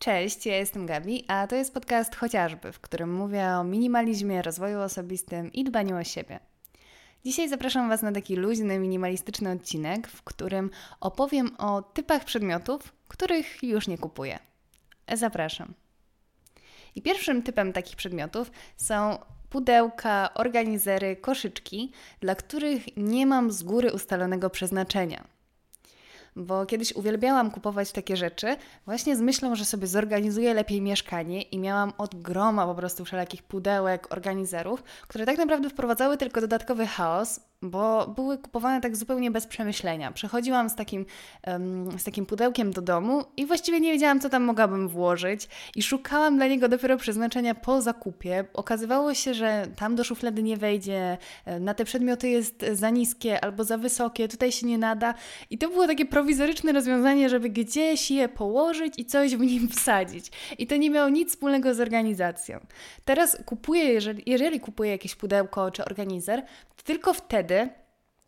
Cześć, ja jestem Gabi, a to jest podcast chociażby, w którym mówię o minimalizmie, rozwoju osobistym i dbaniu o siebie. Dzisiaj zapraszam Was na taki luźny, minimalistyczny odcinek, w którym opowiem o typach przedmiotów, których już nie kupuję. Zapraszam. I pierwszym typem takich przedmiotów są pudełka, organizery, koszyczki, dla których nie mam z góry ustalonego przeznaczenia bo kiedyś uwielbiałam kupować takie rzeczy właśnie z myślą, że sobie zorganizuję lepiej mieszkanie i miałam od groma po prostu wszelakich pudełek, organizerów, które tak naprawdę wprowadzały tylko dodatkowy chaos, bo były kupowane tak zupełnie bez przemyślenia. Przechodziłam z takim, um, z takim pudełkiem do domu i właściwie nie wiedziałam, co tam mogłabym włożyć, i szukałam dla niego dopiero przeznaczenia po zakupie. Okazywało się, że tam do szuflady nie wejdzie, e, na te przedmioty jest za niskie albo za wysokie, tutaj się nie nada. I to było takie prowizoryczne rozwiązanie, żeby gdzieś je położyć i coś w nim wsadzić. I to nie miało nic wspólnego z organizacją. Teraz kupuję, jeżeli, jeżeli kupuję jakieś pudełko czy organizer, to tylko wtedy,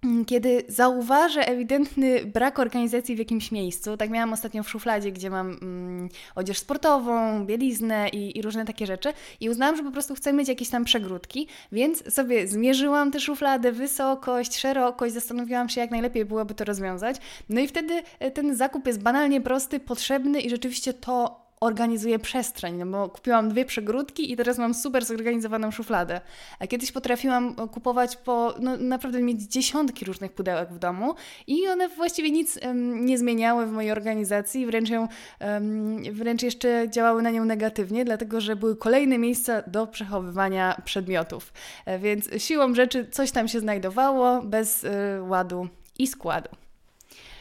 mm, kiedy zauważę ewidentny brak organizacji w jakimś miejscu, tak miałam ostatnio w szufladzie, gdzie mam mm, odzież sportową, bieliznę i, i, różne takie rzeczy i uznałam, że po prostu chcę mieć jakieś tam przegródki, więc sobie zmierzyłam tę szufladę, wysokość, szerokość, zastanowiłam się, jak najlepiej byłoby to rozwiązać. No i wtedy e, ten zakup jest banalnie prosty, potrzebny i rzeczywiście to organizuję przestrzeń, no bo kupiłam dwie przegródki i teraz mam super zorganizowaną szufladę. A kiedyś potrafiłam kupować po, no naprawdę mieć dziesiątki różnych pudełek w domu i one właściwie nic um, nie zmieniały w mojej organizacji, wręcz, ją, um, wręcz jeszcze działały na nią negatywnie, dlatego że były kolejne miejsca do przechowywania przedmiotów. E, więc siłą rzeczy coś tam się znajdowało bez y, ładu i składu.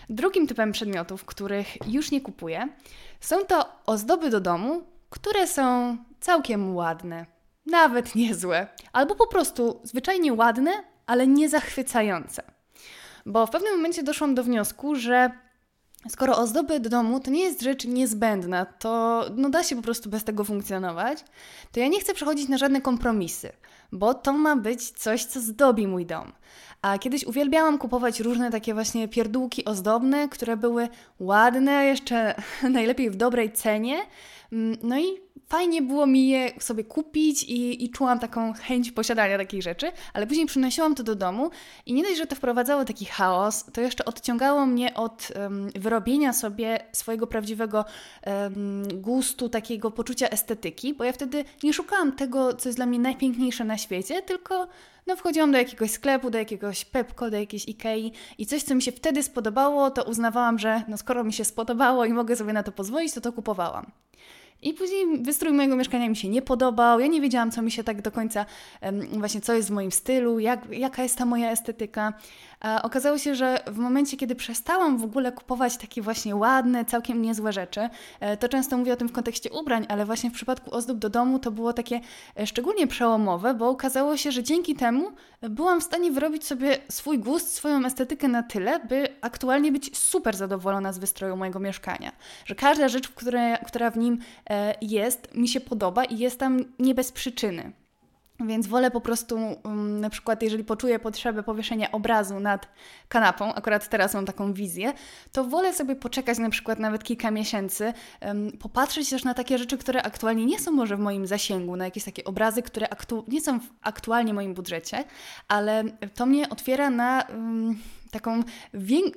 Drugim typem przedmiotów, których już nie kupuję, są to ozdoby do domu, które są całkiem ładne, nawet niezłe, albo po prostu zwyczajnie ładne, ale nie zachwycające. Bo w pewnym momencie doszłam do wniosku, że skoro ozdoby do domu to nie jest rzecz niezbędna, to no da się po prostu bez tego funkcjonować, to ja nie chcę przechodzić na żadne kompromisy, bo to ma być coś, co zdobi mój dom. A kiedyś uwielbiałam kupować różne takie właśnie pierdółki ozdobne, które były ładne, jeszcze najlepiej w dobrej cenie. Mm, no i fajnie było mi je sobie kupić i, i czułam taką chęć posiadania takich rzeczy, ale później przynosiłam to do domu i nie dość, że to wprowadzało taki chaos, to jeszcze odciągało mnie od um, wyrobienia sobie swojego prawdziwego um, gustu, takiego poczucia estetyki, bo ja wtedy nie szukałam tego, co jest dla mnie najpiękniejsze na świecie, tylko no wchodziłam do jakiegoś sklepu, do jakiegoś Pepko, do jakiejś Ikei i coś, co mi się wtedy spodobało, to uznawałam, że no skoro mi się spodobało i mogę sobie na to pozwolić, to to kupowałam. I później wystrój mojego mieszkania mi się nie podobał. Ja nie wiedziałam, co mi się tak do końca, właśnie co jest w moim stylu, jak, jaka jest ta moja estetyka. Okazało się, że w momencie, kiedy przestałam w ogóle kupować takie właśnie ładne, całkiem niezłe rzeczy, e, to często mówię o tym w kontekście ubrań, ale właśnie w przypadku ozdób do domu to było takie e, szczególnie przełomowe, bo okazało się, że dzięki temu byłam w stanie wyrobić sobie swój gust, swoją estetykę na tyle, by aktualnie być super zadowolona z wystroju mojego mieszkania. Że każda rzecz, które, która w nim e, jest, mi się podoba i jest tam nie bez przyczyny. Więc wolę po prostu, um, na przykład, jeżeli poczuję potrzebę powieszenia obrazu nad kanapą, akurat teraz mam taką wizję, to wolę sobie poczekać na przykład nawet kilka miesięcy, popatrzeć też na takie rzeczy, które aktualnie nie są może w moim zasięgu, na jakieś takie obrazy, które nie są w aktualnie w moim budżecie, ale to mnie otwiera na. Um, taką,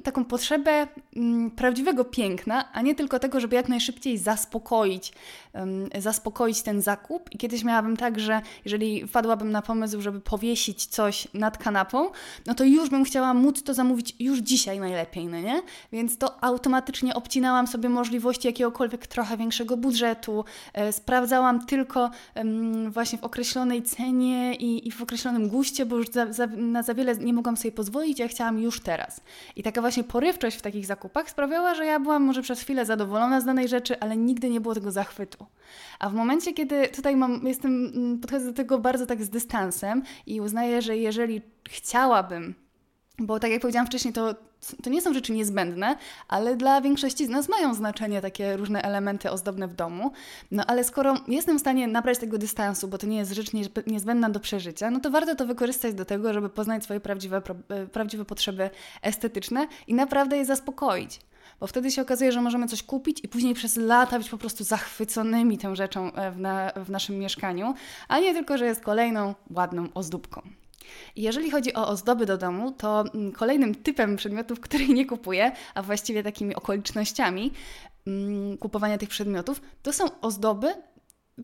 taką potrzebę mm, prawdziwego piękna, a nie tylko tego, żeby jak najszybciej zaspokoić, zaspokoić ten zakup. I kiedyś miałabym tak, że jeżeli wpadłabym na pomysł, żeby powiesić coś nad kanapą, no to już bym chciała móc to zamówić już dzisiaj najlepiej, no nie? Więc to automatycznie obcinałam sobie możliwości jakiegokolwiek trochę większego budżetu, e, sprawdzałam tylko właśnie w określonej cenie i, i w określonym guście, bo już za, za, na za wiele nie mogłam sobie pozwolić, ja chciałam już teraz. I taka właśnie porywczość w takich zakupach sprawiała, że ja byłam może przez chwilę zadowolona z danej rzeczy, ale nigdy nie było tego zachwytu. A w momencie, kiedy tutaj mam, jestem, mm, podchodzę do tego bardzo tak z dystansem i uznaję, że jeżeli chciałabym bo tak jak powiedziałam wcześniej, to, to nie są rzeczy niezbędne, ale dla większości z nas mają znaczenie takie różne elementy ozdobne w domu. No ale skoro jestem w stanie nabrać tego dystansu, bo to nie jest rzecz niezbędna do przeżycia, no to warto to wykorzystać do tego, żeby poznać swoje prawdziwe, e, prawdziwe potrzeby estetyczne i naprawdę je zaspokoić. bo wtedy się okazuje, że możemy coś kupić i później przez lata być po prostu zachwyconymi tą rzeczą e, w, na, w naszym mieszkaniu, a nie tylko, że jest kolejną ładną ozdóbką. Jeżeli chodzi o ozdoby do domu, to mm, kolejnym typem przedmiotów, których nie kupuję, a właściwie takimi okolicznościami mm, kupowania tych przedmiotów, to są ozdoby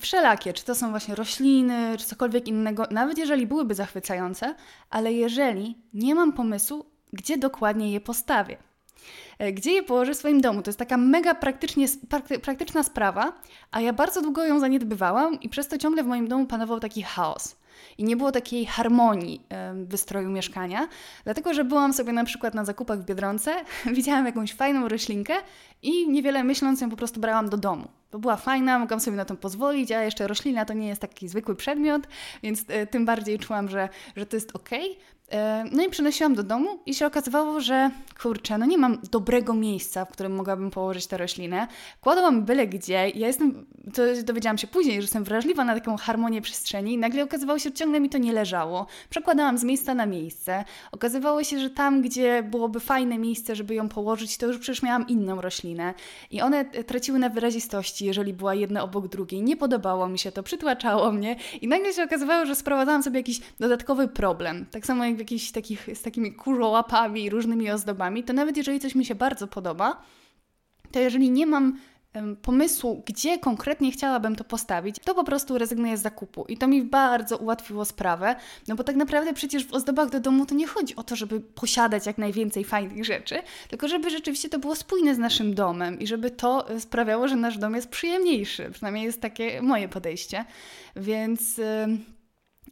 wszelakie, czy to są właśnie rośliny, czy cokolwiek innego, nawet jeżeli byłyby zachwycające, ale jeżeli nie mam pomysłu, gdzie dokładnie je postawię. E, gdzie je położę w swoim domu? To jest taka mega praktycznie, praktyczna sprawa, a ja bardzo długo ją zaniedbywałam i przez to ciągle w moim domu panował taki chaos i nie było takiej harmonii wystroju mieszkania, dlatego że byłam sobie na przykład na zakupach w Biedronce, widziałam jakąś fajną roślinkę i niewiele myśląc ją po prostu brałam do domu. Bo była fajna, mogłam sobie na to pozwolić, a jeszcze roślina to nie jest taki zwykły przedmiot, więc e, tym bardziej czułam, że, że to jest ok. E, no i przynosiłam do domu i się okazywało, że kurczę, no nie mam dobrego miejsca, w którym mogłabym położyć tę roślinę. Kładłam byle gdzie. Ja jestem, to dowiedziałam się później, że jestem wrażliwa na taką harmonię przestrzeni i nagle okazywało się, że ciągle mi to nie leżało. Przekładałam z miejsca na miejsce. Okazywało się, że tam, gdzie byłoby fajne miejsce, żeby ją położyć, to już przecież miałam inną roślinę. I one traciły na wyrazistości, jeżeli była jedna obok drugiej. Nie podobało mi się to, przytłaczało mnie i nagle się okazywało, że sprowadzałam sobie jakiś dodatkowy problem. Tak samo jak jakichś takich, z takimi kurzołapami i różnymi ozdobami, to nawet jeżeli coś mi się bardzo podoba, to jeżeli nie mam pomysłu, gdzie konkretnie chciałabym to postawić, to po prostu rezygnuję z zakupu. I to mi bardzo ułatwiło sprawę, no bo tak naprawdę przecież w ozdobach do domu to nie chodzi o to, żeby posiadać jak najwięcej fajnych rzeczy, tylko żeby rzeczywiście to było spójne z naszym domem i żeby to e, sprawiało, że nasz dom jest przyjemniejszy. Przynajmniej jest takie moje podejście. Więc. Yy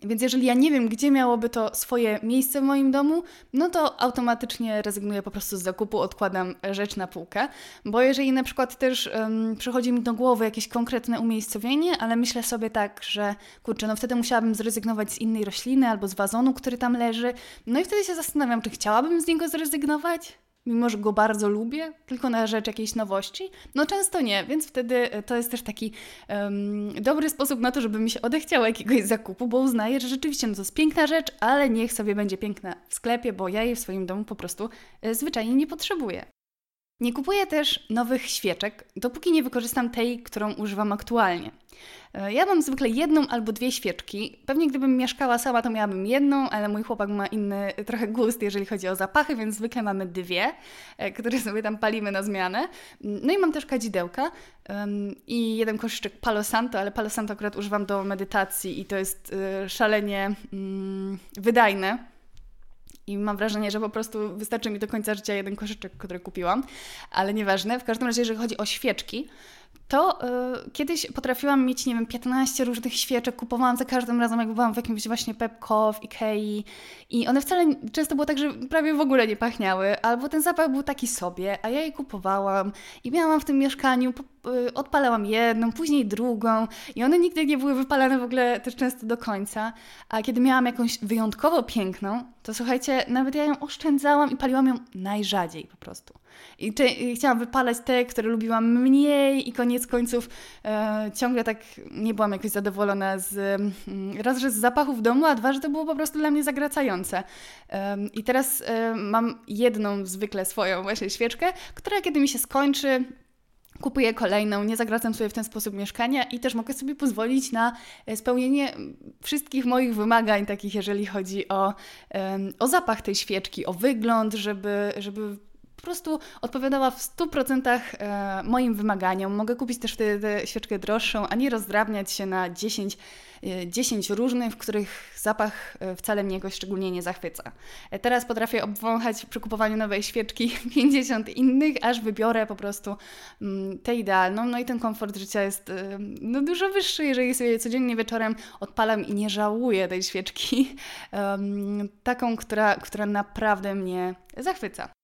więc jeżeli ja nie wiem, gdzie miałoby to swoje miejsce w moim domu, no to automatycznie rezygnuję po prostu z zakupu, odkładam rzecz na półkę. Bo jeżeli na przykład też um, przychodzi mi do głowy jakieś konkretne umiejscowienie, ale myślę sobie tak, że kurczę, no wtedy musiałabym zrezygnować z innej rośliny albo z wazonu, który tam leży. No i wtedy się zastanawiam, czy chciałabym z niego zrezygnować? Mimo że go bardzo lubię, tylko na rzecz jakiejś nowości? No często nie, więc wtedy e, to jest też taki um, dobry sposób na to, żeby mi się odechciało jakiegoś zakupu, bo uznaję, że rzeczywiście no to jest piękna rzecz, ale niech sobie będzie piękna w sklepie, bo ja jej w swoim domu po prostu e, zwyczajnie nie potrzebuję. Nie kupuję też nowych świeczek, dopóki nie wykorzystam tej, którą używam aktualnie. E, ja mam zwykle jedną albo dwie świeczki. Pewnie gdybym mieszkała sama, to miałabym jedną, ale mój chłopak ma inny trochę gust, jeżeli chodzi o zapachy, więc zwykle mamy dwie, e, które sobie tam palimy na zmianę. No i mam też kadzidełka i jeden koszyczek Palo Santo, ale Palo Santo akurat używam do medytacji i to jest y, szalenie y, wydajne i mam wrażenie, że po prostu wystarczy mi do końca życia jeden koszyczek, który kupiłam, ale nieważne. W każdym razie, jeżeli chodzi o świeczki, to y, kiedyś potrafiłam mieć, nie wiem, 15 różnych świeczek, kupowałam za każdym razem, jak byłam w jakimś właśnie Pepco, w Ikei. I one wcale często było tak, że prawie w ogóle nie pachniały, albo ten zapach był taki sobie, a ja je kupowałam. I miałam w tym mieszkaniu, y, odpalałam jedną, później drugą i one nigdy nie były wypalane w ogóle też często do końca, a kiedy miałam jakąś wyjątkowo piękną, to słuchajcie, nawet ja ją oszczędzałam i paliłam ją najrzadziej po prostu. I, czy, i chciałam wypalać te, które lubiłam mniej i koniec końców e, ciągle tak nie byłam jakoś zadowolona z mm, raz, że z zapachu w domu, a dwa, że to było po prostu dla mnie zagracające. E, I teraz e, mam jedną zwykle swoją właśnie świeczkę, która kiedy mi się skończy, kupuję kolejną, nie zagracam sobie w ten sposób mieszkania i też mogę sobie pozwolić na e, spełnienie wszystkich moich wymagań, takich jeżeli chodzi o, o zapach tej świeczki, o wygląd, żeby, żeby po prostu odpowiadała w 100% e, moim wymaganiom. Mogę kupić też wtedy świeczkę droższą, a nie rozdrabniać się na 10, 10 e, różnych, w których zapach e, wcale mnie jakoś szczególnie nie zachwyca. Teraz potrafię obwąchać przy kupowaniu nowej świeczki 50 innych, aż wybiorę po prostu mm, tę idealną. No i ten komfort życia jest no, dużo wyższy, jeżeli sobie codziennie wieczorem odpalam i nie żałuję tej świeczki. taką, która, która naprawdę mnie zachwyca.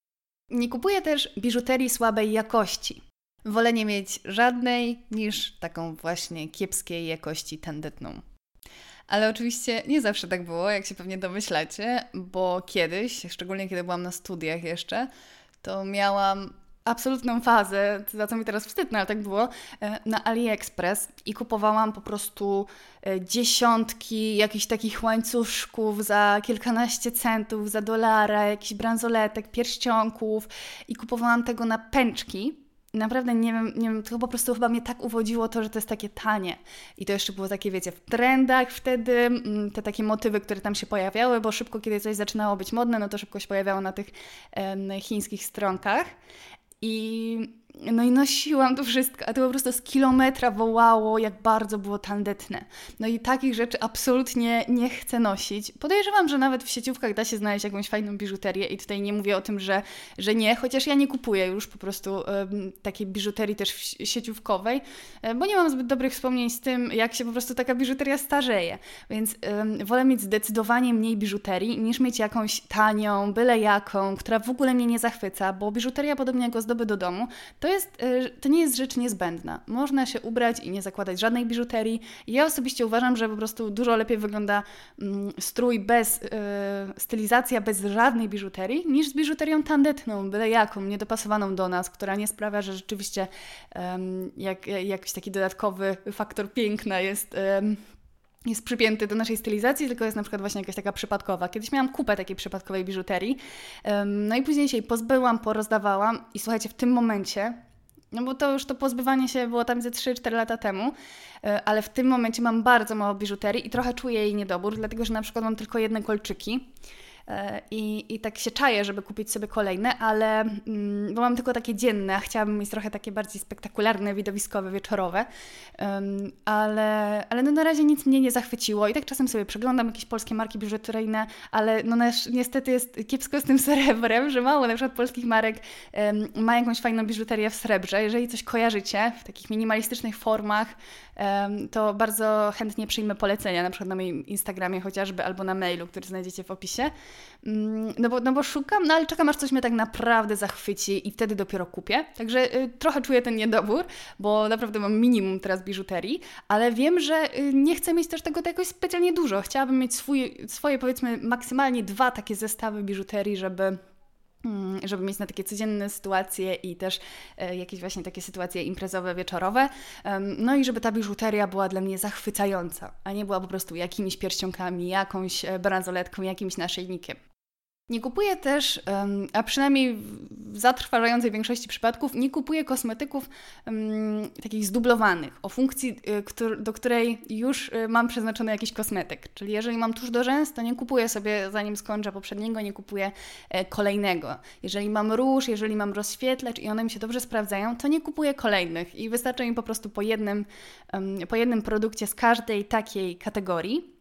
Nie kupuję też biżuterii słabej jakości. Wolę nie mieć żadnej niż taką właśnie kiepskiej jakości tandetną. Ale oczywiście nie zawsze tak było, jak się pewnie domyślacie, bo kiedyś, szczególnie kiedy byłam na studiach jeszcze, to miałam absolutną fazę, za co mi teraz wstyd, no ale tak było, e, na AliExpress i kupowałam po prostu e, dziesiątki jakichś takich łańcuszków za kilkanaście centów, za dolara, jakichś bransoletek, pierścionków i kupowałam tego na pęczki naprawdę nie wiem, nie wiem, to po prostu chyba mnie tak uwodziło to, że to jest takie tanie. I to jeszcze było takie, wiecie, w trendach wtedy, mm, te takie motywy, które tam się pojawiały, bo szybko, kiedy coś zaczynało być modne, no to szybko się pojawiało na tych e, chińskich stronkach. I no i nosiłam to wszystko, a to po prostu z kilometra wołało, jak bardzo było tandetne. No i takich rzeczy absolutnie nie chcę nosić. Podejrzewam, że nawet w sieciówkach da się znaleźć jakąś fajną biżuterię i tutaj nie mówię o tym, że, że nie, chociaż ja nie kupuję już po prostu um, takiej biżuterii też sieciówkowej, e, bo nie mam zbyt dobrych wspomnień z tym, jak się po prostu taka biżuteria starzeje. Więc um, wolę mieć zdecydowanie mniej biżuterii niż mieć jakąś tanią, byle jaką, która w ogóle mnie nie zachwyca, bo biżuteria, podobnie jak ozdoby do domu, to, jest, e, to nie jest rzecz niezbędna. Można się ubrać i nie zakładać żadnej biżuterii. Ja osobiście uważam, że po prostu dużo lepiej wygląda mm, strój bez, yy, stylizacja bez żadnej biżuterii, niż z biżuterią tandetną, byle jaką, niedopasowaną do nas, która nie sprawia, że rzeczywiście jak, jakiś taki dodatkowy faktor piękna jest jest przypięty do naszej stylizacji, tylko jest na przykład właśnie jakaś taka przypadkowa. Kiedyś miałam kupę takiej przypadkowej biżuterii, no i później się jej pozbyłam, porozdawałam i słuchajcie, w tym momencie, no bo to już to pozbywanie się było tam ze 3-4 lata temu, e, ale w tym momencie mam bardzo mało biżuterii i trochę czuję jej niedobór, dlatego że na przykład mam tylko jedne kolczyki I, I tak się czaję, żeby kupić sobie kolejne, ale mm, bo mam tylko takie dzienne, a chciałabym mieć trochę takie bardziej spektakularne, widowiskowe, wieczorowe. Ale ale no na razie nic mnie nie zachwyciło i tak czasem sobie przeglądam jakieś polskie marki biżuteryjne, ale no niestety jest kiepsko z tym srebrem, że mało na przykład polskich marek ma jakąś fajną biżuterię w srebrze. Jeżeli coś kojarzycie w takich minimalistycznych formach, to bardzo chętnie przyjmę polecenia, na przykład na moim Instagramie chociażby, albo na mailu, który znajdziecie w opisie. Mm, no bo, no bo szukam, no ale czekam aż coś mnie tak naprawdę zachwyci i wtedy dopiero kupię. Także y, trochę czuję ten niedobór, bo naprawdę mam minimum teraz biżuterii, ale wiem, że y, nie chcę mieć też tego jakoś specjalnie dużo. Chciałabym mieć swój, swoje powiedzmy maksymalnie dwa takie zestawy biżuterii, żeby żeby mieć na takie codzienne sytuacje i też e, jakieś właśnie takie sytuacje imprezowe, wieczorowe. No i żeby ta biżuteria była dla mnie zachwycająca, a nie była po prostu jakimiś pierścionkami, jakąś e, bransoletką, jakimś naszyjnikiem. Nie kupuję też, a przynajmniej w zatrważającej większości przypadków, nie kupuję kosmetyków um, takich zdublowanych, o funkcji, y, do której już y, mam przeznaczony jakiś kosmetyk. Czyli jeżeli mam tuż do rzęs, to nie kupuję sobie, zanim skończę poprzedniego, nie kupuję e, kolejnego. Jeżeli mam róż, jeżeli mam rozświetlacz i one mi się dobrze sprawdzają, to nie kupuję kolejnych i wystarczy mi po prostu po jednym, um, po jednym produkcie z każdej takiej kategorii.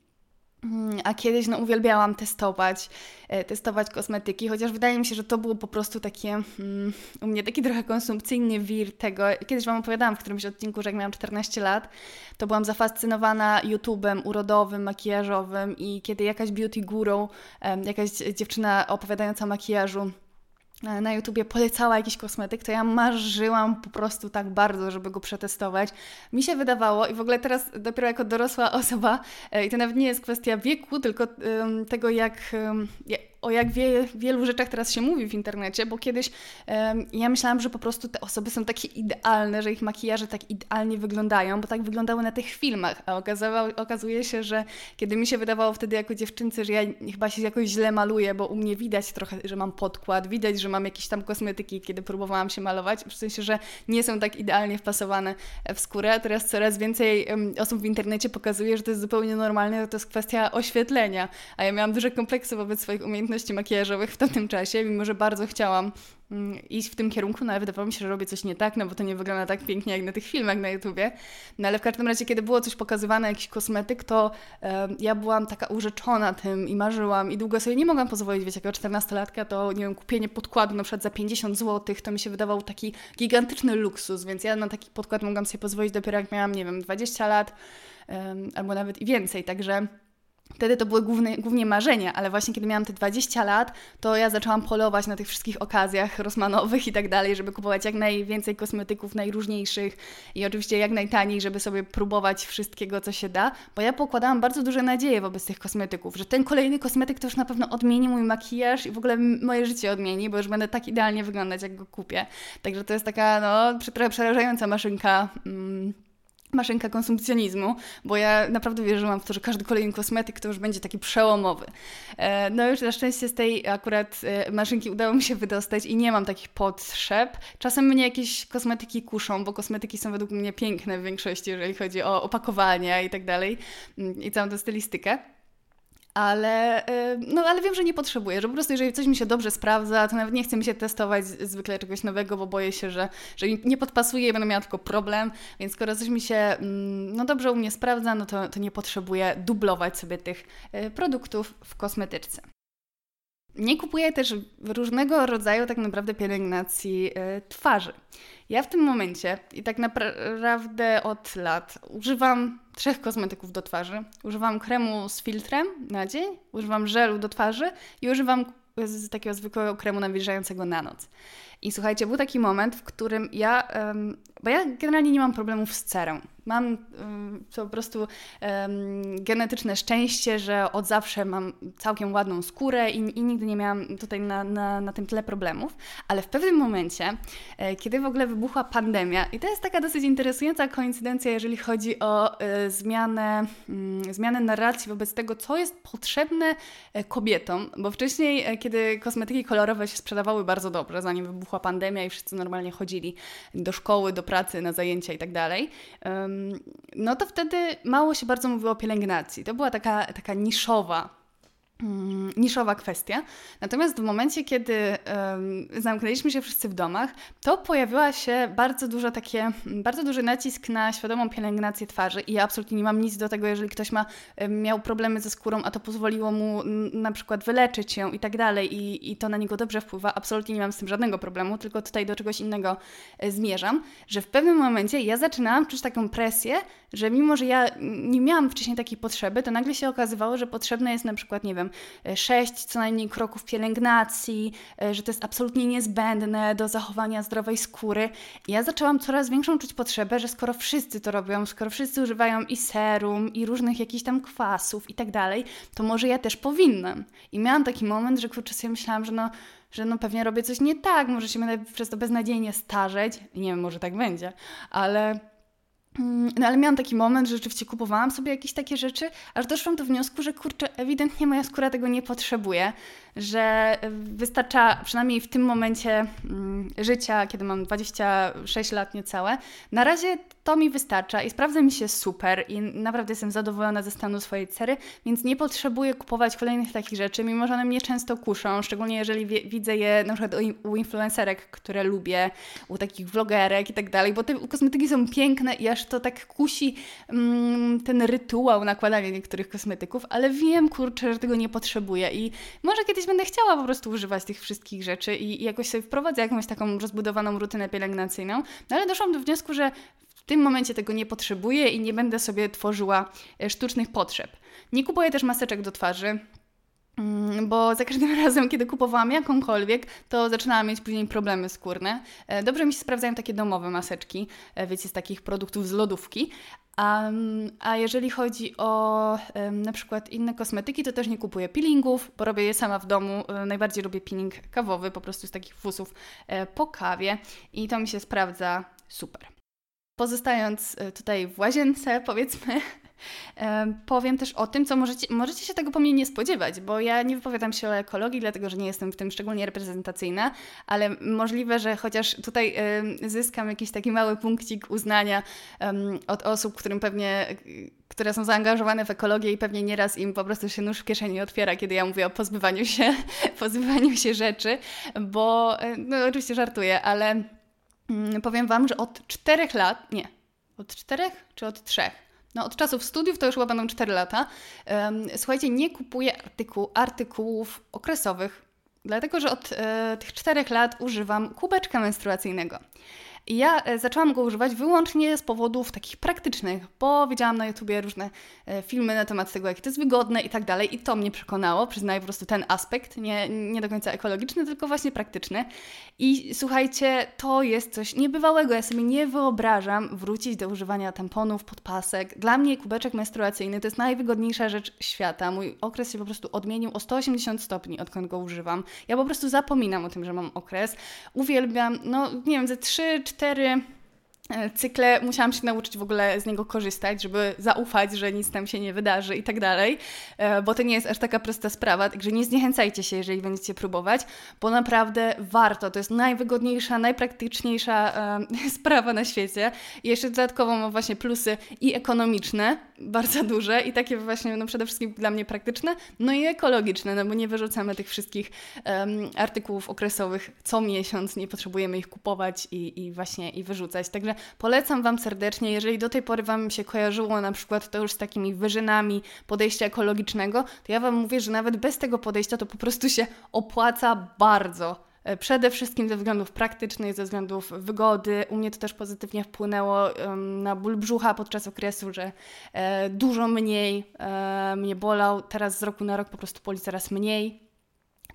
Mm, a kiedyś no, uwielbiałam testować, e, testować kosmetyki, chociaż wydaje mi się, że to było po prostu takie um, u mnie taki trochę konsumpcyjny wir tego. Kiedyś Wam opowiadałam w którymś odcinku, że jak miałam 14 lat, to byłam zafascynowana YouTube'em urodowym, makijażowym i kiedy jakaś beauty guru, jakaś dziewczyna opowiadająca o makijażu na YouTubie polecała jakiś kosmetyk, to ja marzyłam po prostu tak bardzo, żeby go przetestować. Mi się wydawało i w ogóle teraz dopiero jako dorosła osoba, e, i to nawet nie jest kwestia wieku, tylko tego jak, o jak wie, wielu rzeczach teraz się mówi w internecie, bo kiedyś um, ja myślałam, że po prostu te osoby są takie idealne, że ich makijaże tak idealnie wyglądają, bo tak wyglądały na tych filmach, a okazuje się, że kiedy mi się wydawało wtedy jako dziewczynce, że ja chyba się jakoś źle maluję, bo u mnie widać trochę, że mam podkład, widać, że mam jakieś tam kosmetyki, kiedy próbowałam się malować, w sensie, że nie są tak idealnie wpasowane w skórę, a teraz coraz więcej um, osób w internecie pokazuje, że to jest zupełnie normalne, że to jest kwestia oświetlenia, a ja miałam duże kompleksy wobec swoich umiejętności umiejętności makijażowych w tamtym czasie, mimo że bardzo chciałam mm, iść w tym kierunku, no ale wydawało mi się, że robię coś nie tak, no bo to nie wygląda tak pięknie jak na tych filmach na YouTubie. No ale w każdym razie, kiedy było coś pokazywane, jakiś kosmetyk, to e, ja byłam taka urzeczona tym i marzyłam i długo sobie nie mogłam pozwolić, wiecie, jako 14-latka, to nie wiem, kupienie podkładu na przykład za 50 zł, to mi się wydawał taki gigantyczny luksus, więc ja na taki podkład mogłam sobie pozwolić dopiero jak miałam, nie wiem, 20 lat albo nawet i więcej, także Wtedy to były główne, głównie marzenia, ale właśnie kiedy miałam te 20 lat, to ja zaczęłam polować na tych wszystkich okazjach rosmanowych i tak dalej, żeby kupować jak najwięcej kosmetyków najróżniejszych i oczywiście jak najtaniej, żeby sobie próbować wszystkiego, co się da, bo ja pokładałam bardzo duże nadzieje wobec tych kosmetyków, że ten kolejny kosmetyk to już na pewno odmieni mój makijaż i w ogóle moje życie odmieni, bo już będę tak idealnie wyglądać, jak go kupię. Także to jest taka, no, trochę przerażająca maszynka. Mm, maszynka konsumpcjonizmu, bo ja naprawdę wierzyłam w to, że każdy kolejny kosmetyk to już będzie taki przełomowy. E, no już na szczęście z tej akurat e, maszynki udało mi się wydostać i nie mam takich potrzeb. Czasem mnie jakieś kosmetyki kuszą, bo kosmetyki są według mnie piękne w większości, jeżeli chodzi o opakowania i tak dalej mm, i całą tę stylistykę ale, y, no, ale wiem, że nie potrzebuję, że po prostu jeżeli coś mi się dobrze sprawdza, to nawet nie chcę mi się testować zwykle czegoś nowego, bo boję się, że, że nie podpasuje i będę miała tylko problem, więc skoro coś mi się mm, no, dobrze u mnie sprawdza, no to, to nie potrzebuję dublować sobie tych y, produktów w kosmetyczce. Nie kupuję też różnego rodzaju tak naprawdę pielęgnacji y, twarzy. Ja w tym momencie i tak naprawdę od lat używam trzech kosmetyków do twarzy. Używam kremu z filtrem na dzień, używam żelu do twarzy i używam z takiego zwykłego kremu nawilżającego na noc. I słuchajcie, był taki moment, w którym ja, bo ja generalnie nie mam problemów z cerą. Mam to po prostu um, genetyczne szczęście, że od zawsze mam całkiem ładną skórę i, i nigdy nie miałam tutaj na, na, na tym tyle problemów, ale w pewnym momencie, e, kiedy w ogóle wybuchła pandemia, i to jest taka dosyć interesująca koincydencja, jeżeli chodzi o e, zmianę, mm, zmianę narracji wobec tego, co jest potrzebne e, kobietom, bo wcześniej, e, kiedy kosmetyki kolorowe się sprzedawały bardzo dobrze, zanim wybuchła pandemia i wszyscy normalnie chodzili do szkoły, do pracy, na zajęcia i tak dalej, no to wtedy mało się bardzo mówiło o pielęgnacji. To była taka, taka niszowa niszowa kwestia. Natomiast w momencie, kiedy zamknęliśmy się wszyscy w domach, to pojawiła się bardzo dużo takie, bardzo duży nacisk na świadomą pielęgnację twarzy i ja absolutnie nie mam nic do tego, jeżeli ktoś ma, miał problemy ze skórą, a to pozwoliło mu na przykład wyleczyć ją i tak dalej i, i to na niego dobrze wpływa, absolutnie nie mam z tym żadnego problemu, tylko tutaj do czegoś innego e, zmierzam, że w pewnym momencie ja zaczynałam czuć taką presję, że mimo, że ja nie miałam wcześniej takiej potrzeby, to nagle się okazywało, że potrzebne jest na przykład, nie wiem, sześć co najmniej kroków pielęgnacji, e, że to jest absolutnie niezbędne do zachowania zdrowej skóry. Ja zaczęłam coraz większą czuć potrzebę, że skoro wszyscy to robią, skoro wszyscy używają i serum, i różnych jakichś tam kwasów i tak dalej, to może ja też powinnam. I miałam taki moment, że kurczę sobie myślałam, że no że no pewnie robię coś nie tak, może się będę przez to beznadziejnie starzeć. Nie wiem, może tak będzie, ale no ale miałam taki moment, że rzeczywiście kupowałam sobie jakieś takie rzeczy, aż doszłam do wniosku, że kurczę, ewidentnie moja skóra tego nie potrzebuje, że wystarcza przynajmniej w tym momencie mm, życia, kiedy mam 26 lat niecałe, na razie to mi wystarcza i sprawdza mi się super i naprawdę jestem zadowolona ze stanu swojej cery, więc nie potrzebuję kupować kolejnych takich rzeczy, mimo że one mnie często kuszą, szczególnie jeżeli wie, widzę je na przykład u, influencerek, które lubię, u takich vlogerek i tak dalej, bo te kosmetyki są piękne i aż to tak kusi mm, ten rytuał nakładania niektórych kosmetyków, ale wiem, kurczę, że tego nie potrzebuję i może kiedyś będę chciała po prostu używać tych wszystkich rzeczy i, i jakoś sobie wprowadzę jakąś taką rozbudowaną rutynę pielęgnacyjną, no ale doszłam do wniosku, że w tym momencie tego nie potrzebuję i nie będę sobie tworzyła e, sztucznych potrzeb. Nie kupuję też maseczek do twarzy. Mm, bo za każdym razem, kiedy kupowałam jakąkolwiek, to zaczynałam mieć później problemy skórne. E, dobrze mi się sprawdzają takie domowe maseczki, e, wiecie, z takich produktów z lodówki. A, a jeżeli chodzi o na przykład inne kosmetyki, to też nie kupuję peelingów, bo robię je sama w domu. Najbardziej lubię peeling kawowy, po prostu z takich fusów po kawie i to mi się sprawdza super. Pozostając e, tutaj w łazience, powiedzmy, e, powiem też o tym, co możecie, możecie się tego po mnie nie spodziewać, bo ja nie wypowiadam się o ekologii, dlatego że nie jestem w tym szczególnie reprezentacyjna, ale możliwe, że chociaż tutaj zyskam jakiś taki mały punkcik uznania od osób, którym pewnie które są zaangażowane w ekologię i pewnie nieraz im po prostu się nóż w kieszeni otwiera, kiedy ja mówię o pozbywaniu się, pozbywaniu się rzeczy, bo e, no oczywiście żartuję, ale Mm, powiem Wam, że od czterech lat, nie, od czterech czy od trzech? No, od czasów studiów to już chyba będą 4 lata. Słuchajcie, nie kupuję artykuł, artykułów okresowych, dlatego że od e, tych czterech lat używam kubeczka menstruacyjnego. I ja e, zaczęłam go używać wyłącznie z powodów takich praktycznych, bo widziałam na YouTubie różne e, filmy na temat tego, jak to jest wygodne i tak dalej, i to mnie przekonało, przyznaję po prostu ten aspekt, nie, nie do końca ekologiczny, tylko właśnie praktyczny. I słuchajcie, to jest coś niebywałego. Ja sobie nie wyobrażam wrócić do używania tamponów, podpasek. Dla mnie kubeczek menstruacyjny to jest najwygodniejsza rzecz świata. Mój okres się po prostu odmienił o 180 stopni, odkąd go używam. Ja po prostu zapominam o tym, że mam okres. Uwielbiam, no nie wiem, ze 3-4 E, cykle musiałam się nauczyć w ogóle z niego korzystać, żeby zaufać, że nic tam się nie wydarzy i tak dalej, e, bo to nie jest aż taka prosta sprawa, także nie zniechęcajcie się, jeżeli będziecie próbować, bo naprawdę warto. To jest najwygodniejsza, najpraktyczniejsza e, sprawa na świecie. I jeszcze dodatkowo ma właśnie plusy i ekonomiczne, bardzo duże i takie właśnie no przede wszystkim dla mnie praktyczne, no i ekologiczne, no bo nie wyrzucamy tych wszystkich artykułów okresowych co miesiąc, nie potrzebujemy ich kupować i, i właśnie i wyrzucać. Także polecam Wam serdecznie, jeżeli do tej pory Wam się kojarzyło na przykład to już z takimi wyżynami podejścia ekologicznego, to ja Wam mówię, że nawet bez tego podejścia to po prostu się opłaca bardzo. E, przede wszystkim ze względów praktycznych, ze względów wygody. U mnie to też pozytywnie wpłynęło na ból brzucha podczas okresu, że e, dużo mniej e, mnie bolał. Teraz z roku na rok po prostu boli coraz mniej.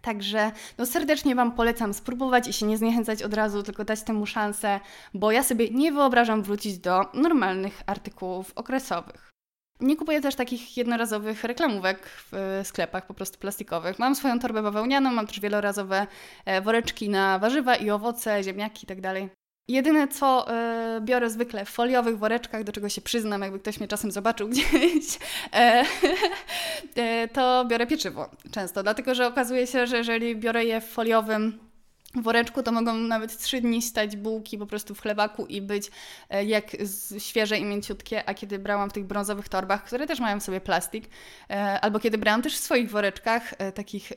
Także no serdecznie Wam polecam spróbować i się nie zniechęcać od razu, tylko dać temu szansę, bo ja sobie nie wyobrażam wrócić do normalnych artykułów okresowych. Nie kupuję też takich jednorazowych reklamówek w sklepach, po prostu plastikowych. Mam swoją torbę bawełnianą, mam też wielorazowe e, woreczki na warzywa i owoce, ziemniaki itd. Jedyne co y, biorę zwykle w foliowych woreczkach, do czego się przyznam, jakby ktoś mnie czasem zobaczył gdzieś, e, e, to biorę pieczywo często, dlatego że okazuje się, że jeżeli biorę je w foliowym woreczku to mogą nawet trzy dni stać bułki po prostu w chlebaku i być e, jak świeże i mięciutkie, a kiedy brałam w tych brązowych torbach, które też mają w sobie plastik, e, albo kiedy brałam też w swoich woreczkach e, takich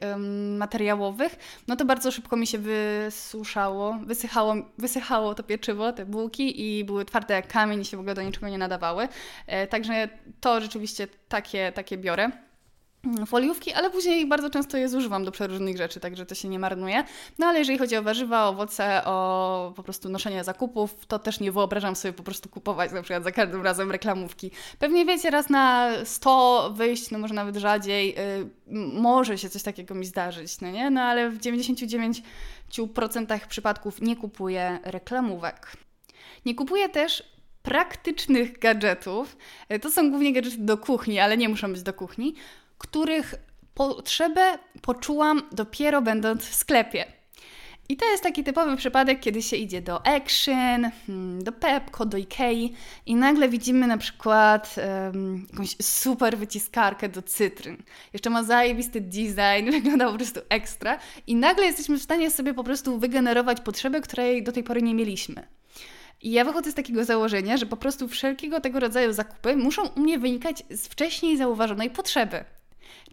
materiałowych, no to bardzo szybko mi się wysuszało, wysychało, wysychało to pieczywo, te bułki i były twarde jak kamień i się w ogóle do niczego nie nadawały. Także to rzeczywiście takie, takie biorę. Mm, foliówki, ale później bardzo często je zużywam do przeróżnych rzeczy, także to się nie marnuje. No ale jeżeli chodzi o warzywa, owoce, o po prostu noszenie zakupów, to też nie wyobrażam sobie po prostu kupować na przykład za każdym razem reklamówki. Pewnie wiecie, raz na 100 wyjść, no może nawet rzadziej, yy, może się coś takiego mi zdarzyć, no nie? No ale w 99% przypadków nie kupuję reklamówek. Nie kupuję też praktycznych gadżetów. Y, to są głównie gadżety do kuchni, ale nie muszą być do kuchni których potrzebę poczułam dopiero będąc w sklepie. I to jest taki typowy przypadek, kiedy się idzie do Action, hmm, do Pepco, do Ikei i nagle widzimy na przykład um, jakąś super wyciskarkę do cytryn. Jeszcze ma zajebisty design, wygląda po prostu ekstra i nagle jesteśmy w stanie sobie po prostu wygenerować potrzebę, której do tej pory nie mieliśmy. I ja wychodzę z takiego założenia, że po prostu wszelkiego tego rodzaju zakupy muszą u mnie wynikać z wcześniej zauważonej potrzeby.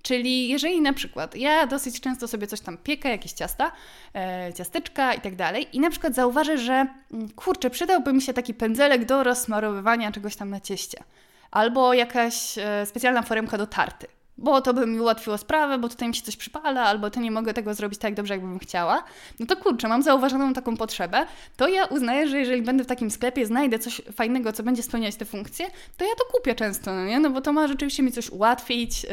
Czyli jeżeli na przykład ja dosyć często sobie coś tam piekę, jakieś ciasta, e, ciasteczka i tak dalej, i na przykład zauważę, że mm, kurczę, przydałby mi się taki pędzelek do rozsmarowywania czegoś tam na cieście, albo jakaś e, specjalna foremka do tarty, bo to by mi ułatwiło sprawę, bo tutaj mi się coś przypala, albo to nie mogę tego zrobić tak dobrze, jakbym chciała, no to kurczę, mam zauważoną taką potrzebę, to ja uznaję, że jeżeli będę w takim sklepie, znajdę coś fajnego, co będzie spełniać te funkcje, to ja to kupię często, no nie? No bo to ma rzeczywiście mi coś ułatwić,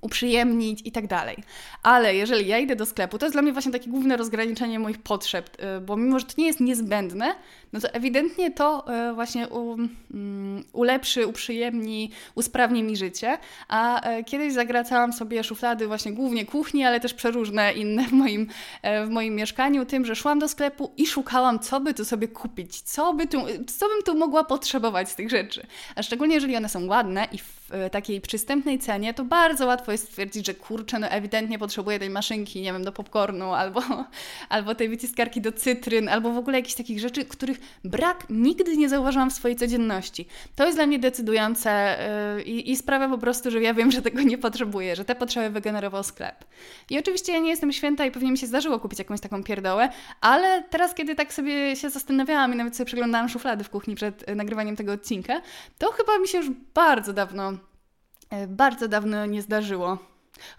uprzyjemnić i tak dalej. Ale jeżeli ja idę do sklepu, to jest dla mnie właśnie takie główne rozgraniczenie moich potrzeb, y, bo mimo, że to nie jest niezbędne, no to ewidentnie to y, właśnie u, mm, ulepszy, uprzyjemni, usprawni mi życie. A e, kiedyś zagracałam sobie szuflady właśnie głównie kuchni, ale też przeróżne inne w moim, e, w moim mieszkaniu, tym, że szłam do sklepu i szukałam, co by tu sobie kupić, co, by tu, co bym tu mogła potrzebować z tych rzeczy. A szczególnie jeżeli one są ładne i w e, takiej przystępnej cenie, to bardzo łatwo jest stwierdzić, że kurczę, no ewidentnie potrzebuję tej maszynki, nie wiem, do popcornu, albo, albo tej wyciskarki do cytryn, albo w ogóle jakichś takich rzeczy, których brak nigdy nie zauważyłam w swojej codzienności. To jest dla mnie decydujące yy, i sprawia po prostu, że ja wiem, że tego nie potrzebuję, że te potrzeby wygenerował sklep. I oczywiście ja nie jestem święta i pewnie mi się zdarzyło kupić jakąś taką pierdołę, ale teraz, kiedy tak sobie się zastanawiałam i nawet sobie przeglądałam szuflady w kuchni przed nagrywaniem tego odcinka, to chyba mi się już bardzo dawno E, bardzo dawno nie zdarzyło.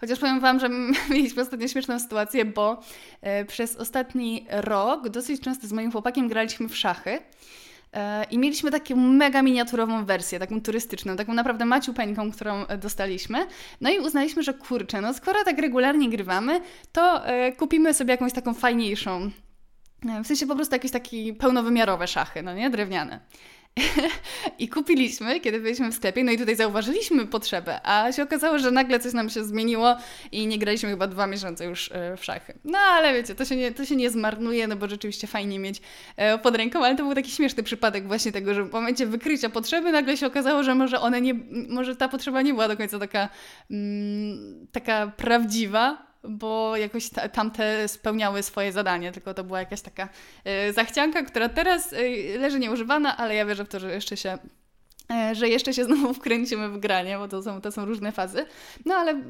Chociaż powiem Wam, że mieliśmy ostatnio śmieszną sytuację, bo e, przez ostatni rok dosyć często z moim chłopakiem graliśmy w szachy. E, I mieliśmy taką mega miniaturową wersję, taką turystyczną, taką naprawdę maciupeńką, którą e, dostaliśmy. No i uznaliśmy, że kurczę, no skoro tak regularnie grywamy, to kupimy sobie jakąś taką fajniejszą. W sensie po prostu jakieś takie pełnowymiarowe szachy, no nie? Drewniane. I kupiliśmy, kiedy byliśmy w sklepie, no i tutaj zauważyliśmy potrzebę, a się okazało, że nagle coś nam się zmieniło i nie graliśmy chyba dwa miesiące już e, w szachy. No ale wiecie, to się nie, to się nie zmarnuje, no bo rzeczywiście fajnie mieć e, pod ręką, ale to był taki śmieszny przypadek właśnie tego, że w momencie wykrycia potrzeby nagle się okazało, że może one nie, może ta potrzeba nie była do końca taka, mm, taka prawdziwa, bo jakoś ta, tamte spełniały swoje zadanie, tylko to była jakaś taka y, zachcianka, która teraz y, leży nieużywana, ale ja wierzę w to, że jeszcze się E, że jeszcze się znowu wkręcimy w granie, bo to są, to są różne fazy. No ale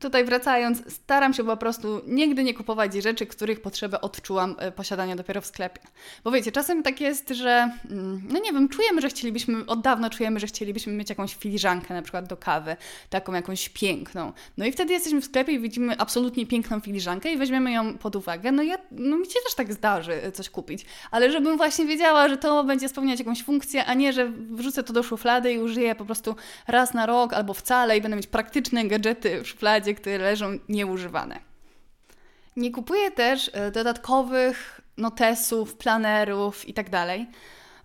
tutaj wracając, staram się po prostu nigdy nie kupować rzeczy, których potrzebę odczułam e, posiadania dopiero w sklepie. Bo wiecie, czasem tak jest, że mm, no nie wiem, czujemy, że chcielibyśmy, od dawna czujemy, że chcielibyśmy mieć jakąś filiżankę na przykład do kawy, taką jakąś piękną. No i wtedy jesteśmy w sklepie i widzimy absolutnie piękną filiżankę i weźmiemy ją pod uwagę. No ja, no mi się też tak zdarzy e, coś kupić, ale żebym właśnie wiedziała, że to będzie spełniać jakąś funkcję, a nie, że wrzucę to do szuflady i użyję po prostu raz na rok albo wcale i będę mieć praktyczne gadżety w szufladzie, które leżą nieużywane. Nie kupuję też e, dodatkowych notesów, planerów itd., tak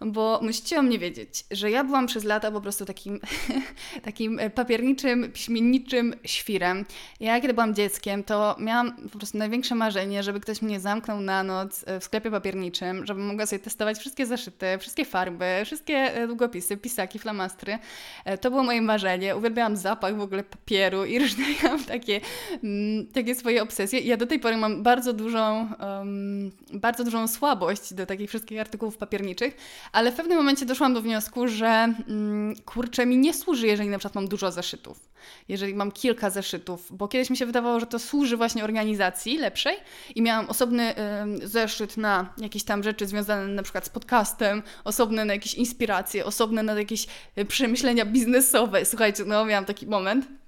bo musicie o mnie wiedzieć, że ja byłam przez lata po prostu takim, takim e, papierniczym, piśmienniczym świrem. Ja kiedy byłam dzieckiem, to miałam po prostu największe marzenie, żeby ktoś mnie zamknął na noc e, w sklepie papierniczym, żebym mogła sobie testować wszystkie zaszyty, wszystkie farby, wszystkie e, długopisy, pisaki, flamastry. To było moje marzenie. Uwielbiałam zapach w ogóle papieru i różne miałam takie, mm, takie swoje obsesje. Ja do tej pory mam bardzo dużą, um, bardzo dużą słabość do takich wszystkich artykułów papierniczych, ale w pewnym momencie doszłam do wniosku, że mm, kurczę, mi nie służy, jeżeli na przykład mam dużo zeszytów. Jeżeli mam kilka zeszytów, bo kiedyś mi się wydawało, że to służy właśnie organizacji lepszej i miałam osobny zeszyt na jakieś tam rzeczy związane na przykład z podcastem, osobny na jakieś inspiracje, osobny na jakieś y, przemyślenia biznesowe. Słuchajcie, no miałam taki moment.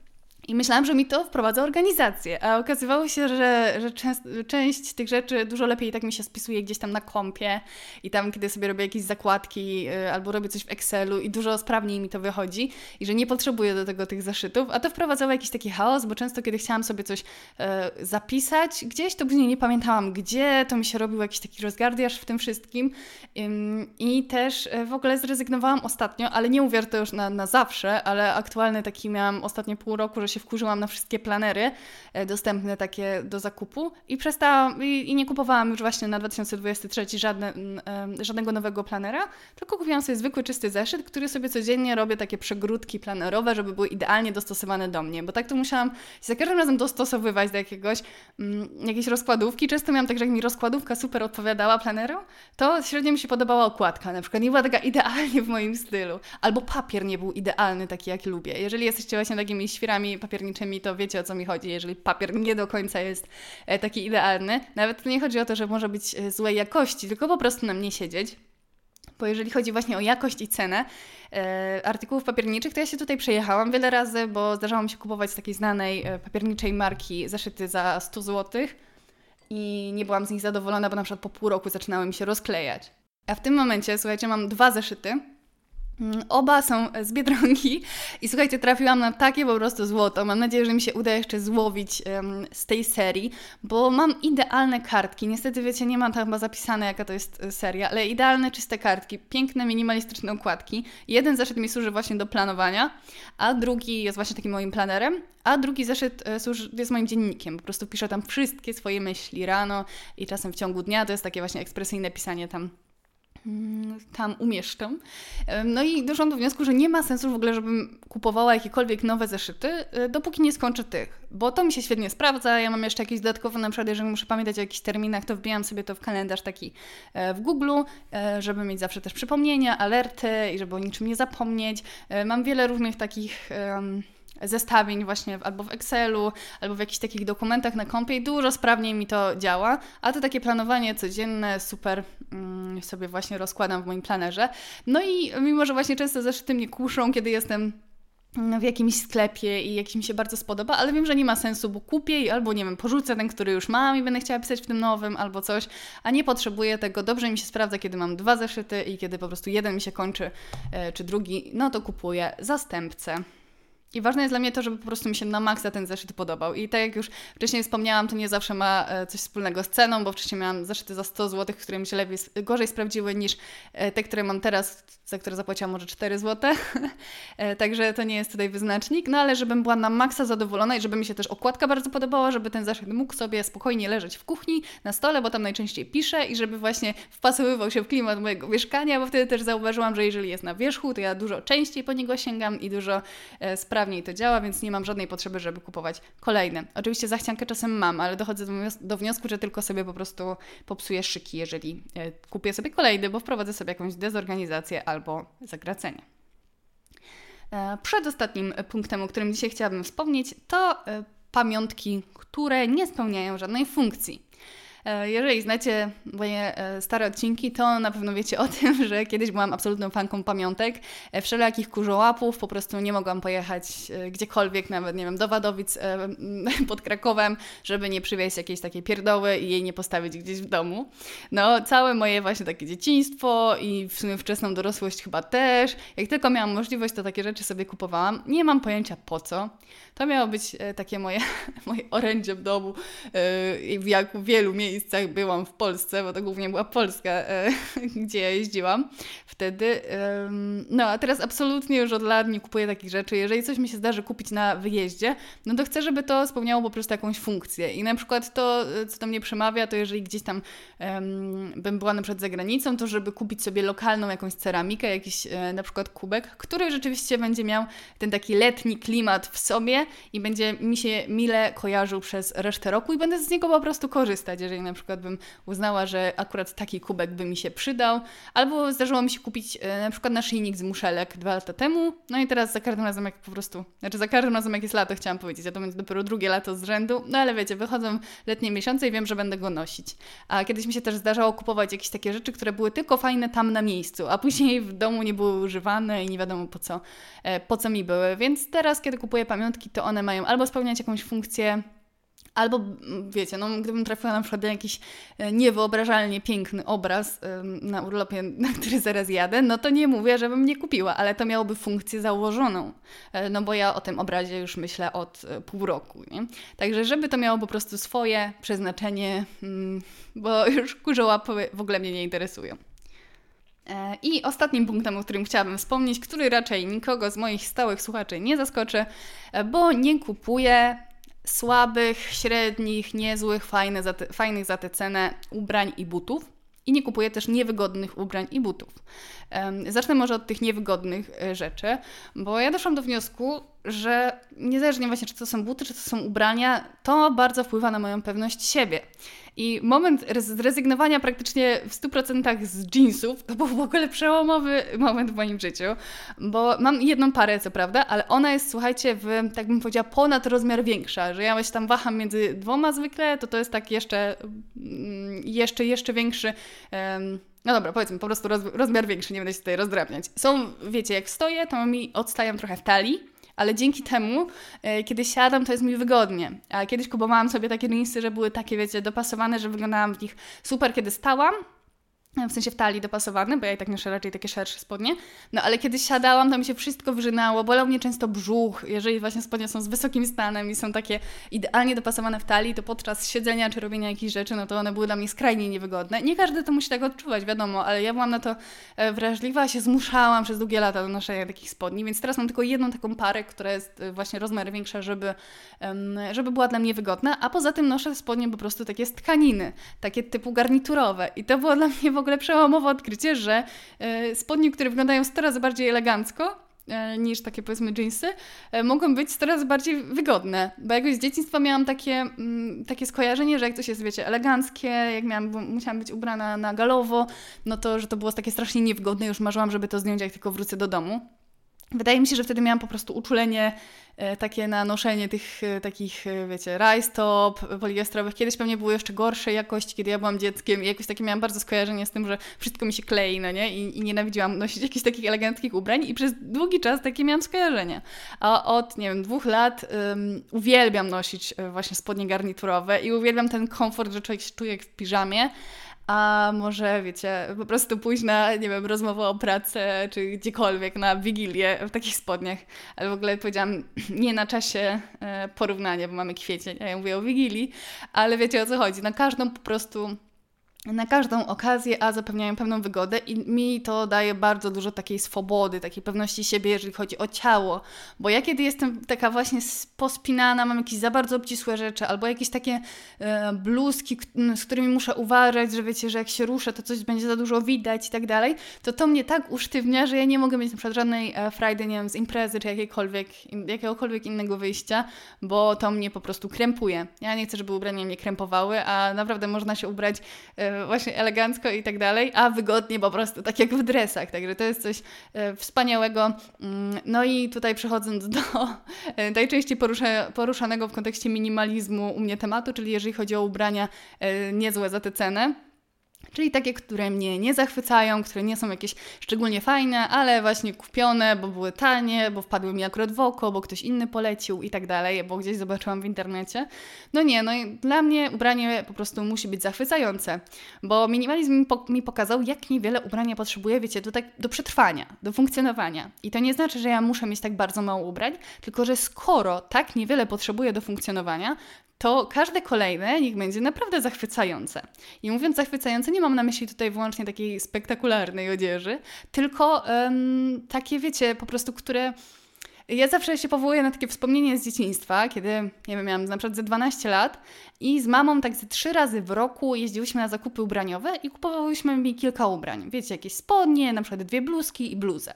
I myślałam, że mi to wprowadza organizację, a okazywało się, że, że częst, część tych rzeczy dużo lepiej tak mi się spisuje gdzieś tam na kompie i tam, kiedy sobie robię jakieś zakładki y, albo robię coś w Excelu i dużo sprawniej mi to wychodzi i że nie potrzebuję do tego tych zaszytów, a to wprowadzało jakiś taki chaos, bo często, kiedy chciałam sobie coś y, zapisać gdzieś, to później nie pamiętałam gdzie, to mi się robił jakiś taki rozgardiaż w tym wszystkim. I też y, w ogóle zrezygnowałam ostatnio, ale nie uwierzę to już na, na zawsze, ale aktualny taki miałam ostatnie pół roku, że się wkurzyłam na wszystkie planery e, dostępne takie do zakupu i przestałam i, i nie kupowałam już właśnie na 2023 żadne, żadnego nowego planera, tylko kupiłam sobie zwykły czysty zeszyt, który sobie codziennie robię takie przegródki planerowe, żeby były idealnie dostosowane do mnie, bo tak to musiałam się za każdym razem dostosowywać do jakiegoś mm, jakiejś rozkładówki. Często miałam tak, że jak mi rozkładówka super odpowiadała planeru, to średnio mi się podobała okładka, na przykład nie była taka idealnie w moim stylu, albo papier nie był idealny taki, jaki lubię. Jeżeli jesteście właśnie takimi świrami papierniczymi, to wiecie o co mi chodzi, jeżeli papier nie do końca jest e, taki idealny. Nawet nie chodzi o to, że może być e, złej jakości, tylko po prostu na mnie siedzieć. Bo jeżeli chodzi właśnie o jakość i cenę e, artykułów papierniczych, to ja się tutaj przejechałam wiele razy, bo zdarzało mi się kupować z takiej znanej e, papierniczej marki zeszyty za 100 zł i nie byłam z nich zadowolona, bo na przykład po pół roku zaczynały mi się rozklejać. A w tym momencie, słuchajcie, mam dwa zeszyty, oba są z Biedronki i słuchajcie, trafiłam na takie po prostu złoto. Mam nadzieję, że mi się uda jeszcze złowić um, z tej serii, bo mam idealne kartki. Niestety, wiecie, nie mam tam chyba zapisane, jaka to jest e, seria, ale idealne, czyste kartki, piękne, minimalistyczne układki. Jeden zeszyt mi służy właśnie do planowania, a drugi jest właśnie takim moim planerem, a drugi zeszyt e, służy, jest moim dziennikiem. Po prostu piszę tam wszystkie swoje myśli rano i czasem w ciągu dnia. To jest takie właśnie ekspresyjne pisanie tam Mm, tam umieszczę. No i doszłam do wniosku, że nie ma sensu w ogóle, żebym kupowała jakiekolwiek nowe zeszyty, e, dopóki nie skończę tych, bo to mi się świetnie sprawdza. Ja mam jeszcze jakieś dodatkowe, na przykład jeżeli muszę pamiętać o jakichś terminach, to wbijam sobie to w kalendarz taki e, w Google, e, żeby mieć zawsze też przypomnienia, alerty i żeby o niczym nie zapomnieć. Mam wiele różnych takich zestawień właśnie albo w Excelu, albo w jakichś takich dokumentach na kompie i dużo sprawniej mi to działa, a to takie planowanie codzienne super mm, sobie właśnie rozkładam w moim planerze. No i mimo, że właśnie często zeszyty mnie kuszą, kiedy jestem w jakimś sklepie i jakiś mi się bardzo spodoba, ale wiem, że nie ma sensu, bo kupię i albo, nie wiem, porzucę ten, który już mam i będę chciała pisać w tym nowym albo coś, a nie potrzebuję tego. Dobrze mi się sprawdza, kiedy mam dwa zeszyty i kiedy po prostu jeden mi się kończy, e, czy drugi, no to kupuję zastępcę. I ważne jest dla mnie to, żeby po prostu mi się na maksa ten zeszyt podobał. I tak jak już wcześniej wspomniałam, to nie zawsze ma e, coś wspólnego z ceną, bo wcześniej miałam zeszyty za 100 zł, które mi się lepiej, gorzej sprawdziły niż e, te, które mam teraz, za które zapłaciłam może 4 zł. E, także to nie jest tutaj wyznacznik. No ale żebym była na maksa zadowolona i żeby mi się też okładka bardzo podobała, żeby ten zeszyt mógł sobie spokojnie leżeć w kuchni, na stole, bo tam najczęściej piszę i żeby właśnie wpasowywał się w klimat mojego mieszkania, bo wtedy też zauważyłam, że jeżeli jest na wierzchu, to ja dużo częściej po niego sięgam i dużo sprawniej sprawniej to działa, więc nie mam żadnej potrzeby, żeby kupować kolejne. Oczywiście zachciankę czasem mam, ale dochodzę do wniosku, że tylko sobie po prostu popsuję szyki, jeżeli e, kupię sobie kolejny, bo wprowadzę sobie jakąś dezorganizację albo zagracenie. E, przedostatnim punktem, o którym dzisiaj chciałabym wspomnieć, to e, pamiątki, które nie spełniają żadnej funkcji. E, jeżeli znacie moje e, stare odcinki, to na pewno wiecie o tym, że kiedyś byłam absolutną fanką pamiątek, e, wszelakich kurzołapów, po prostu nie mogłam pojechać gdziekolwiek, nawet nie wiem, do Wadowic pod Krakowem, żeby nie przywieźć jakiejś takiej pierdoły i jej nie postawić gdzieś w domu. No, całe moje właśnie takie dzieciństwo i w sumie wczesną dorosłość chyba też. Jak tylko miałam możliwość, to takie rzeczy sobie kupowałam. Nie mam pojęcia po co. To miało być takie moje, moje orędzie w domu, jak w wielu miejscach miejscach byłam w Polsce, bo to głównie była Polska, e, gdzie ja jeździłam wtedy. No a teraz absolutnie już od lat nie kupuję takich rzeczy. Jeżeli coś mi się zdarzy kupić na wyjeździe, no to chcę, żeby to spełniało po prostu jakąś funkcję. I na przykład to, co do mnie przemawia, to jeżeli gdzieś tam bym była na przykład za granicą, to żeby kupić sobie lokalną jakąś ceramikę, jakiś e, na przykład kubek, który rzeczywiście będzie miał ten taki letni klimat w sobie i będzie mi się mile kojarzył przez resztę roku i będę z niego po prostu korzystać, jeżeli na przykład bym uznała, że akurat taki kubek by mi się przydał, albo zdarzyło mi się kupić e, na przykład naszyjnik z muszelek dwa lata temu, no i teraz za każdym razem jak po prostu, znaczy za każdym razem jak jest lato chciałam powiedzieć, a to będzie dopiero drugie lato z rzędu, no ale wiecie, wychodzą letnie miesiące i wiem, że będę go nosić. A kiedyś mi się też zdarzało kupować jakieś takie rzeczy, które były tylko fajne tam na miejscu, a później w domu nie były używane i nie wiadomo po co, e, po co mi były, więc teraz kiedy kupuję pamiątki, to one mają albo spełniać jakąś funkcję Albo, wiecie, no, gdybym trafiła na przykład na jakiś e, niewyobrażalnie piękny obraz na urlopie, na który zaraz jadę, no to nie mówię, żebym nie kupiła, ale to miałoby funkcję założoną, e, no bo ja o tym obrazie już myślę od e, pół roku, nie? Także żeby to miało po prostu swoje przeznaczenie, mm, bo już kurzołapy w ogóle mnie nie interesują. I ostatnim punktem, o którym chciałabym wspomnieć, który raczej nikogo z moich stałych słuchaczy nie zaskoczy, bo nie kupuję słabych, średnich, niezłych, fajne za te, fajnych za tę cenę ubrań i butów. I nie kupuję też niewygodnych ubrań i butów. Zacznę może od tych niewygodnych e, rzeczy, bo ja doszłam do wniosku, że niezależnie właśnie, czy to są buty, czy to są ubrania, to bardzo wpływa na moją pewność siebie. I moment zrezygnowania praktycznie w 100% z jeansów to był w ogóle przełomowy moment w moim życiu, bo mam jedną parę, co prawda, ale ona jest, słuchajcie, w, tak bym powiedziała, ponad rozmiar większa, że ja właśnie tam waham między dwoma zwykle, to to jest tak jeszcze, mm, jeszcze, jeszcze większy. Um, no dobra, powiedzmy, po prostu roz, rozmiar większy, nie będę się tutaj rozdrabniać. Są, wiecie, jak stoję, to mi odstają trochę w talii, ale dzięki temu, e, kiedy siadam, to jest mi wygodnie. A kiedyś kupowałam sobie takie jeansy, że były takie, wiecie, dopasowane, że wyglądałam w nich super, kiedy stałam, w sensie w talii dopasowany, bo ja i tak noszę raczej takie szersze spodnie. No ale kiedy siadałam, to mi się wszystko wrzynało, bolał mnie często brzuch. Jeżeli właśnie spodnie są z wysokim stanem i są takie idealnie dopasowane w talii, to podczas siedzenia czy robienia jakichś rzeczy, no to one były dla mnie skrajnie niewygodne. Nie każdy to musi tak odczuwać, wiadomo, ale ja byłam na to e, wrażliwa, się zmuszałam przez długie lata do noszenia takich spodni, więc teraz mam tylko jedną taką parę, która jest e, właśnie rozmiar większa, żeby, żeby była dla mnie wygodna, a poza tym noszę spodnie po prostu takie z tkaniny, takie typu garniturowe i to było dla mnie w ogóle przełomowe odkrycie, że e, spodnie, które wyglądają 100 razy bardziej elegancko, e, niż takie powiedzmy jeansy, e, mogą być coraz bardziej wygodne. Bo jakoś z dzieciństwa miałam takie, mm, takie skojarzenie, że jak coś jest, wiecie, eleganckie, jak miałam, musiałam być ubrana na galowo, no to, że to było takie strasznie niewygodne, już marzyłam, żeby to zdjąć, jak tylko wrócę do domu. Wydaje mi się, że wtedy miałam po prostu uczulenie e, takie na noszenie tych e, takich, e, wiecie, rajstop poliestrowych. Kiedyś pewnie były jeszcze gorszej jakości, kiedy ja byłam dzieckiem i jakoś takie miałam bardzo skojarzenie z tym, że wszystko mi się klei, no nie? I, i nienawidziłam nosić jakichś takich eleganckich ubrań i przez długi czas takie miałam skojarzenie. A od, nie wiem, dwóch lat um, uwielbiam nosić właśnie spodnie garniturowe i uwielbiam ten komfort, że człowiek się czuje jak w piżamie, a może, wiecie, po prostu pójść na, nie wiem, rozmowę o pracę, czy gdziekolwiek, na wigilię w takich spodniach. Ale w ogóle powiedziałam, nie na czasie e, porównania, bo mamy kwiecień, a ja mówię o wigilii, ale wiecie o co chodzi. Na każdą po prostu na każdą okazję, a zapewniają pewną wygodę i mi to daje bardzo dużo takiej swobody, takiej pewności siebie, jeżeli chodzi o ciało, bo ja kiedy jestem taka właśnie pospinana, mam jakieś za bardzo obcisłe rzeczy, albo jakieś takie e, bluzki, z którymi muszę uważać, że wiecie, że jak się ruszę, to coś będzie za dużo widać i tak dalej, to to mnie tak usztywnia, że ja nie mogę mieć na przykład żadnej e, frajdy, nie wiem, z imprezy, czy jakiejkolwiek, jakiegokolwiek innego wyjścia, bo to mnie po prostu krępuje. Ja nie chcę, żeby ubrania mnie krępowały, a naprawdę można się ubrać e, właśnie elegancko i tak dalej, a wygodnie po prostu, tak jak w dresach. Także to jest coś e, wspaniałego. Mm, no i tutaj przechodząc do e, najczęściej porusza, poruszanego w kontekście minimalizmu u mnie tematu, czyli jeżeli chodzi o ubrania e, niezłe za tę cenę. Czyli takie, które mnie nie zachwycają, które nie są jakieś szczególnie fajne, ale właśnie kupione, bo były tanie, bo wpadły mi akurat w oko, bo ktoś inny polecił i tak dalej, bo gdzieś zobaczyłam w internecie. No nie, no dla mnie ubranie po prostu musi być zachwycające, bo minimalizm mi, po, mi pokazał, jak niewiele ubrania potrzebuję, wiecie, do, tak, do przetrwania, do funkcjonowania. I to nie znaczy, że ja muszę mieć tak bardzo mało ubrań, tylko że skoro tak niewiele potrzebuję do funkcjonowania, to każde kolejne niech będzie naprawdę zachwycające. I mówiąc zachwycające, nie mam na myśli tutaj wyłącznie takiej spektakularnej odzieży, tylko um, takie, wiecie, po prostu, które. Ja zawsze się powołuję na takie wspomnienie z dzieciństwa, kiedy, nie wiem, miałam na przykład ze 12 lat i z mamą tak ze trzy razy w roku jeździłyśmy na zakupy ubraniowe i kupowałyśmy mi kilka ubrań. Wiecie, jakieś spodnie, na przykład dwie bluzki i bluzę.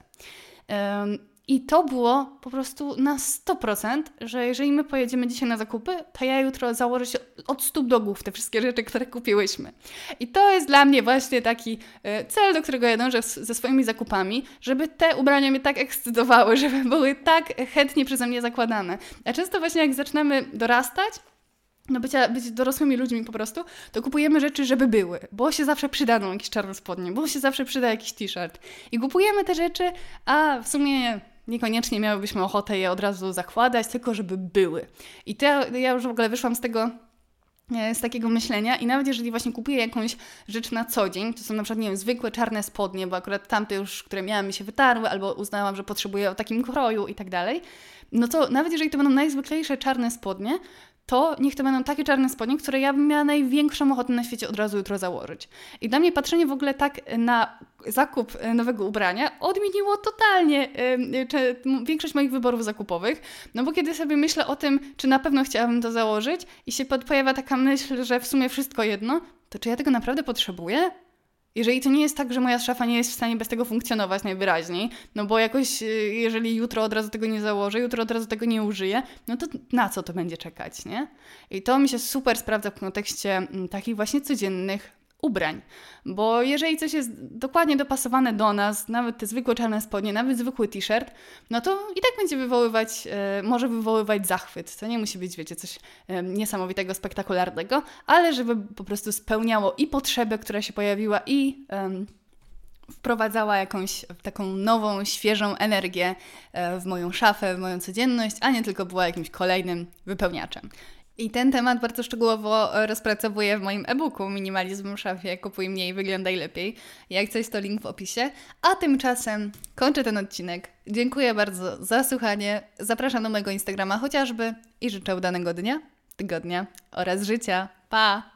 I to było po prostu na 100%, że jeżeli my pojedziemy dzisiaj na zakupy, to ja jutro założę się od stóp do głów te wszystkie rzeczy, które kupiłyśmy. I to jest dla mnie właśnie taki e, cel, do którego ja dążę ze swoimi zakupami, żeby te ubrania mnie tak ekscytowały, żeby były tak chętnie przeze mnie zakładane. A często właśnie jak zaczynamy dorastać, no bycia, być dorosłymi ludźmi po prostu, to kupujemy rzeczy, żeby były, bo się zawsze przydaną jakieś czarne spodnie, bo się zawsze przyda jakiś t-shirt. I kupujemy te rzeczy, a w sumie niekoniecznie miałybyśmy ochotę je od razu zakładać, tylko żeby były. I to ja już w ogóle wyszłam z tego e, z takiego myślenia i nawet jeżeli właśnie kupuję jakąś rzecz na co dzień, to są na przykład, nie wiem, zwykłe czarne spodnie, bo akurat tamte już, które miałam mi się wytarły, albo uznałam, że potrzebuję o takim kroju i tak dalej, no to nawet jeżeli to będą najzwyklejsze czarne spodnie, to niech to będą takie czarne spodnie, które ja bym miała największą ochotę na świecie od razu jutro założyć. I dla mnie patrzenie w ogóle tak na zakup e, nowego ubrania odmieniło totalnie większość moich wyborów zakupowych, no bo kiedy sobie myślę o tym, czy na pewno chciałabym to założyć i się pojawia taka myśl, że w sumie wszystko jedno, to czy ja tego naprawdę potrzebuję? Jeżeli to nie jest tak, że moja szafa nie jest w stanie bez tego funkcjonować najwyraźniej, no bo jakoś, y, jeżeli jutro od razu tego nie założę, jutro od razu tego nie użyję, no to na co to będzie czekać, nie? I to mi się super sprawdza w kontekście takich właśnie codziennych ubrań. Bo jeżeli coś jest dokładnie dopasowane do nas, nawet te zwykłe czarne spodnie, nawet zwykły t-shirt, no to i tak będzie wywoływać, e, może wywoływać zachwyt. To nie musi być, wiecie, coś e, niesamowitego, spektakularnego, ale żeby po prostu spełniało i potrzebę, która się pojawiła, i wprowadzała jakąś taką nową, świeżą energię e, w moją szafę, w moją codzienność, a nie tylko była jakimś kolejnym wypełniaczem. I ten temat bardzo szczegółowo rozpracowuję w moim e-booku Minimalizm w szafie, kupuj mniej, wyglądaj lepiej. Jak coś, to link w opisie. A tymczasem kończę ten odcinek. Dziękuję bardzo za słuchanie. Zapraszam do mojego Instagrama chociażby i życzę udanego dnia, tygodnia oraz życia. Pa!